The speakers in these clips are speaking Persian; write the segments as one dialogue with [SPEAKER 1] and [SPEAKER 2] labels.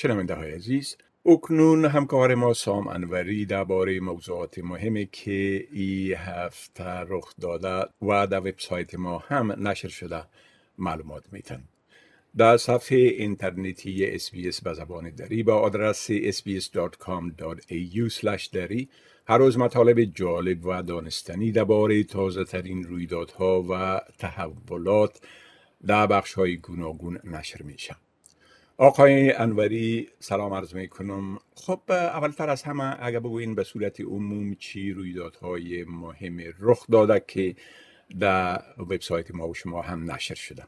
[SPEAKER 1] شنونده های عزیز اکنون همکار ما سام انوری درباره موضوعات مهمی که ای هفته رخ داده و در وبسایت ما هم نشر شده معلومات میتن. در صفحه اینترنتی اسپیس به زبان دری با آدرس sbs.com.au دری هر روز مطالب جالب و دانستنی درباره تازه ترین رویدادها و تحولات در بخش های گوناگون نشر میشن آقای انوری سلام عرض می کنم خب اولتر از همه اگر بگوین به صورت عموم چی رویدادهای مهم رخ داده که در وبسایت ما و شما هم نشر شده؟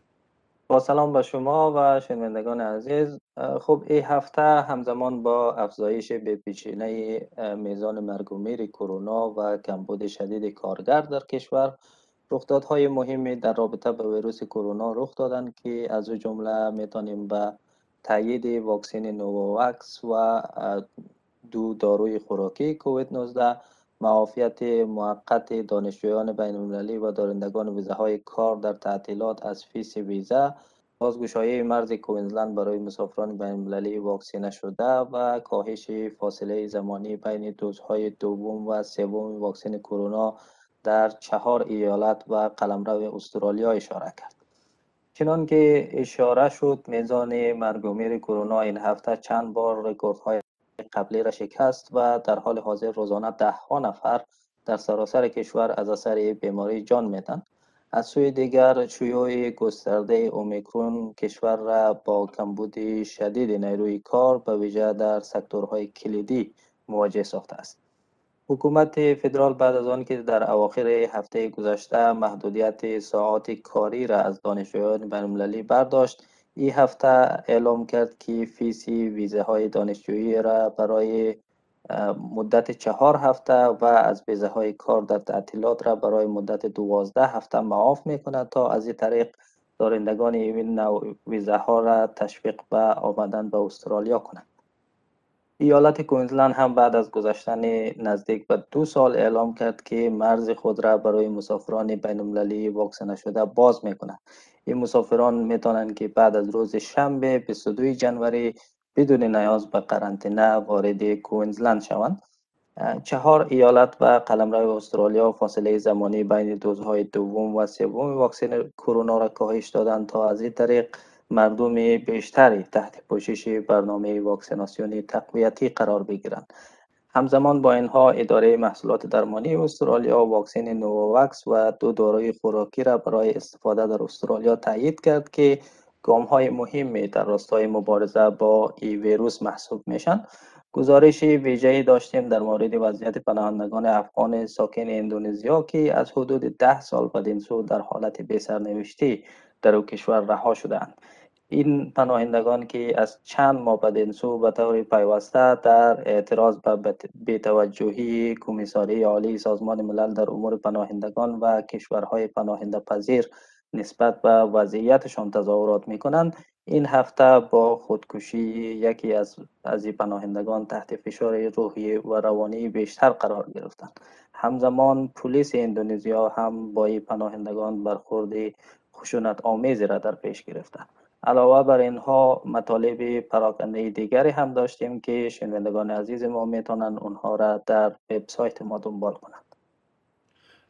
[SPEAKER 2] با سلام به شما و شنوندگان عزیز. خب این هفته همزمان با افزایش بیپیچینه میزان مرگ و میر کرونا و کمبود شدید کارگر در کشور رخدادهای مهمی در رابطه با ویروس کرونا رخ دادند که از جمله می‌تونیم به تایید واکسن نوواواکس و دو داروی خوراکی کووید 19 معافیت موقت دانشجویان بین المللی و دارندگان ویزا های کار در تعطیلات از فیس ویزا. بازگشایی مرز کوینزلند برای مسافران بین المللی واکسینه شده و کاهش فاصله زمانی بین دوزهای دوم و سوم واکسن کرونا در چهار ایالت و قلمرو استرالیا اشاره کرد. چنان که اشاره شد میزان مرگ کرونا این هفته چند بار رکوردهای قبلی را شکست و در حال حاضر روزانه ده ها نفر در سراسر کشور از اثر بیماری جان میدن. از سوی دیگر شیوع گسترده اومیکرون کشور را با کمبود شدید نیروی کار به ویژه در سکتورهای کلیدی مواجه ساخته است. حکومت فدرال بعد از آن که در اواخر هفته گذشته محدودیت ساعات کاری را از دانشجویان بینالمللی برداشت این هفته اعلام کرد که فیسی ویزه های دانشجویی را برای مدت چهار هفته و از ویزه های کار در تعطیلات را برای مدت دوازده هفته معاف می کند تا از این طریق دارندگان این ویزه ها را تشویق به آمدن به استرالیا کنند. ایالت کوینزلند هم بعد از گذشتن نزدیک به دو سال اعلام کرد که مرز خود را برای مسافران بین المللی واکسنه شده باز می کند. این مسافران می توانند که بعد از روز شنبه 22 جنوری بدون نیاز به قرنطینه وارد کوینزلند شوند. چهار ایالت و قلمرو استرالیا فاصله زمانی بین دوزهای دوم و سوم واکسن کرونا را کاهش دادند تا از این طریق مردم بیشتری تحت پوشش برنامه واکسیناسیون تقویتی قرار بگیرند. همزمان با اینها اداره محصولات درمانی استرالیا واکسن نوواکس و دو داروی خوراکی را برای استفاده در استرالیا تایید کرد که گام های مهمی در راستای مبارزه با این ویروس محسوب میشن. گزارش ویژه‌ای داشتیم در مورد وضعیت پناهندگان افغان ساکن اندونزیا که از حدود ده سال بدین سو در حالت بی‌سرنوشتی در او کشور رها شدند این پناهندگان که از چند ماه سو به طور پیوسته در اعتراض به بیتوجهی کمیساری عالی سازمان ملل در امور پناهندگان و کشورهای پناهنده پذیر نسبت به وضعیتشان تظاهرات می کنند این هفته با خودکشی یکی از از پناهندگان تحت فشار روحی و روانی بیشتر قرار گرفتند. همزمان پلیس اندونزیا هم با این پناهندگان برخورد خشونت آمیزی را در پیش گرفتند. علاوه بر اینها مطالب پراکنده دیگری هم داشتیم که شنوندگان عزیز ما می‌تونن اونها را در وبسایت ما دنبال کنند.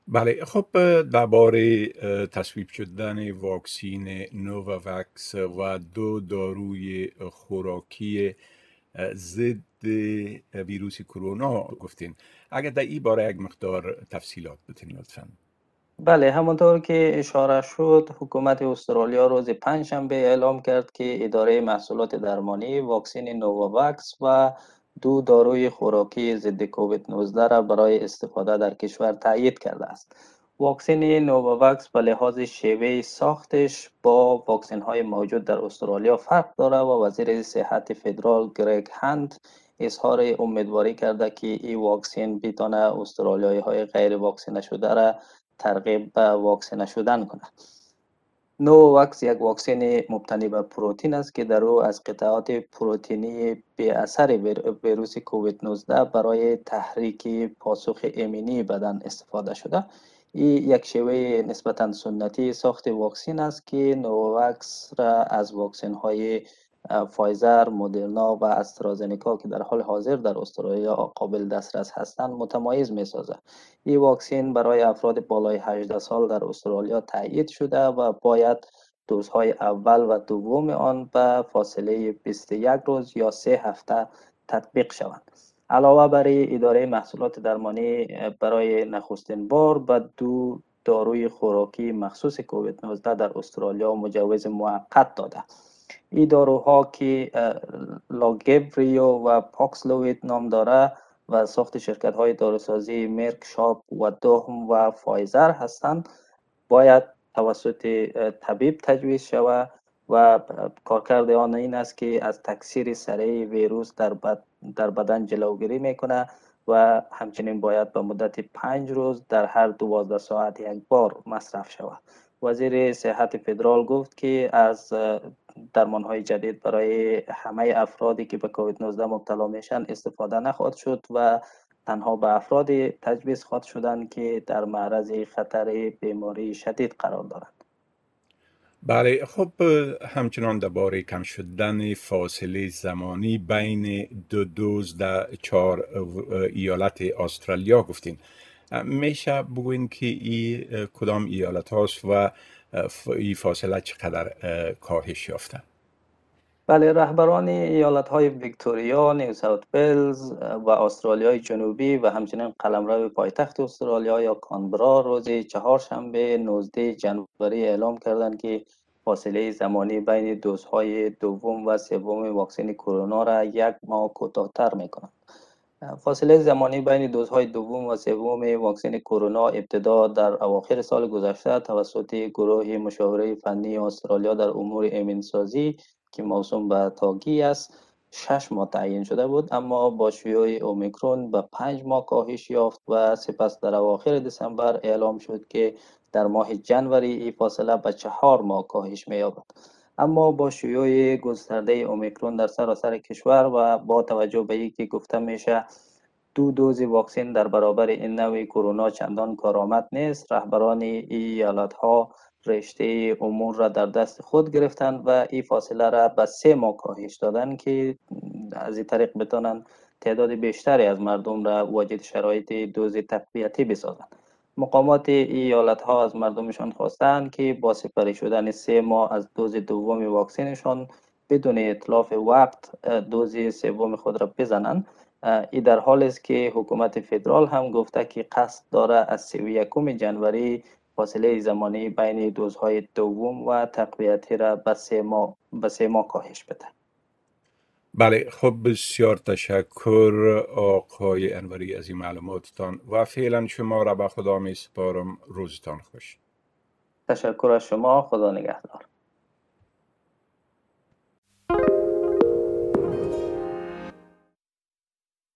[SPEAKER 1] بله خب درباره تصویب شدن واکسین نوواکس و دو داروی خوراکی ضد ویروس کرونا گفتین. اگر در این باره یک مقدار تفصیلات بتین لطفا.
[SPEAKER 2] بله همونطور که اشاره شد حکومت استرالیا روز پنجشنبه اعلام کرد که اداره محصولات درمانی واکسن نوواکس و دو داروی خوراکی ضد کووید 19 را برای استفاده در کشور تایید کرده است. واکسن نوواکس به لحاظ شیوه ساختش با واکسن های موجود در استرالیا فرق داره و وزیر صحت فدرال گریگ هند اظهار امیدواری کرده که این واکسن بیتانه استرالیایی های غیر واکسینه شده را ترغیب به واکسینه شدن کند نوواواکس یک واکسن مبتنی بر پروتین است که در او از قطعات پروتینی بی اثر ویروس کووید 19 برای تحریک پاسخ ایمنی بدن استفاده شده. این یک شیوه نسبتا سنتی ساخت واکسن است که نوواواکس را از واکسن های فایزر، مدرنا و آسترازنیکا که در حال حاضر در استرالیا قابل دسترس هستند متمایز می سازه. این واکسین برای افراد بالای 18 سال در استرالیا تایید شده و باید دوزهای اول و دوم آن به فاصله 21 روز یا سه هفته تطبیق شوند. علاوه بر اداره محصولات درمانی برای نخستین بار به دو داروی خوراکی مخصوص کووید 19 در استرالیا مجوز موقت داده این داروها که لاگبریو و پاکسلویت نام داره و ساخت شرکت های داروسازی مرک شاپ و دوهم و فایزر هستند باید توسط طبیب تجویز شود و کارکرد آن این است که از تکثیر سریع ویروس در, در بدن جلوگیری می‌کنه و همچنین باید به مدت پنج روز در هر دوازده ساعت یک بار مصرف شود. وزیر صحت فدرال گفت که از درمان های جدید برای همه افرادی که به کووید 19 مبتلا میشن استفاده نخواهد شد و تنها به افراد تجویز خواهد شدند که در معرض خطر بیماری شدید قرار دارند.
[SPEAKER 1] بله خب همچنان درباره کم شدن فاصله زمانی بین دو دوز در چهار ایالت استرالیا گفتین. میشه بگوین که این کدام ایالت هاست و این فاصله چقدر کاهش یافته
[SPEAKER 2] بله رهبران ایالت های ویکتوریا، نیو ساوت و استرالیای جنوبی و همچنین قلمرو پایتخت استرالیا یا کانبرا روز چهارشنبه 19 جنوری اعلام کردند که فاصله زمانی بین دوزهای دوم و سوم واکسن کرونا را یک ماه کوتاهتر می‌کنند. فاصله زمانی بین دوزهای دوم و سوم واکسن کرونا ابتدا در اواخر سال گذشته توسط گروه مشاوره فنی استرالیا در امور امنسازی که موسوم به تاگی است شش ماه تعیین شده بود. اما با شیوع اومیکرون به پنج ماه کاهش یافت و سپس در اواخر دسامبر اعلام شد که در ماه جنوری این فاصله به چهار ماه کاهش می‌یابد. اما با شیوع گسترده اومیکرون در سراسر کشور و با توجه به اینکه گفته میشه دو دوز واکسن در برابر این نوع کرونا چندان کارآمد نیست رهبران ایالت ها رشته امور را در دست خود گرفتند و این فاصله را به سه ماه کاهش دادند که از این طریق بتانند تعداد بیشتری از مردم را واجد شرایط دوز تقویتی بسازند مقامات ایالت ها از مردمشان خواستند که با سپری شدن سه ماه از دوز دوم واکسنشان بدون اطلاف وقت دوز سوم خود را بزنند. این در حال است که حکومت فدرال هم گفته که قصد داره از 31 جنوری فاصله زمانی بین دوزهای دوم و تقویتی را به سه ماه کاهش بده.
[SPEAKER 1] بله خب بسیار تشکر آقای انوری از این معلوماتتان و فعلا شما را به خدا می سپارم روزتان خوش.
[SPEAKER 2] تشکر از شما خدا نگهدار.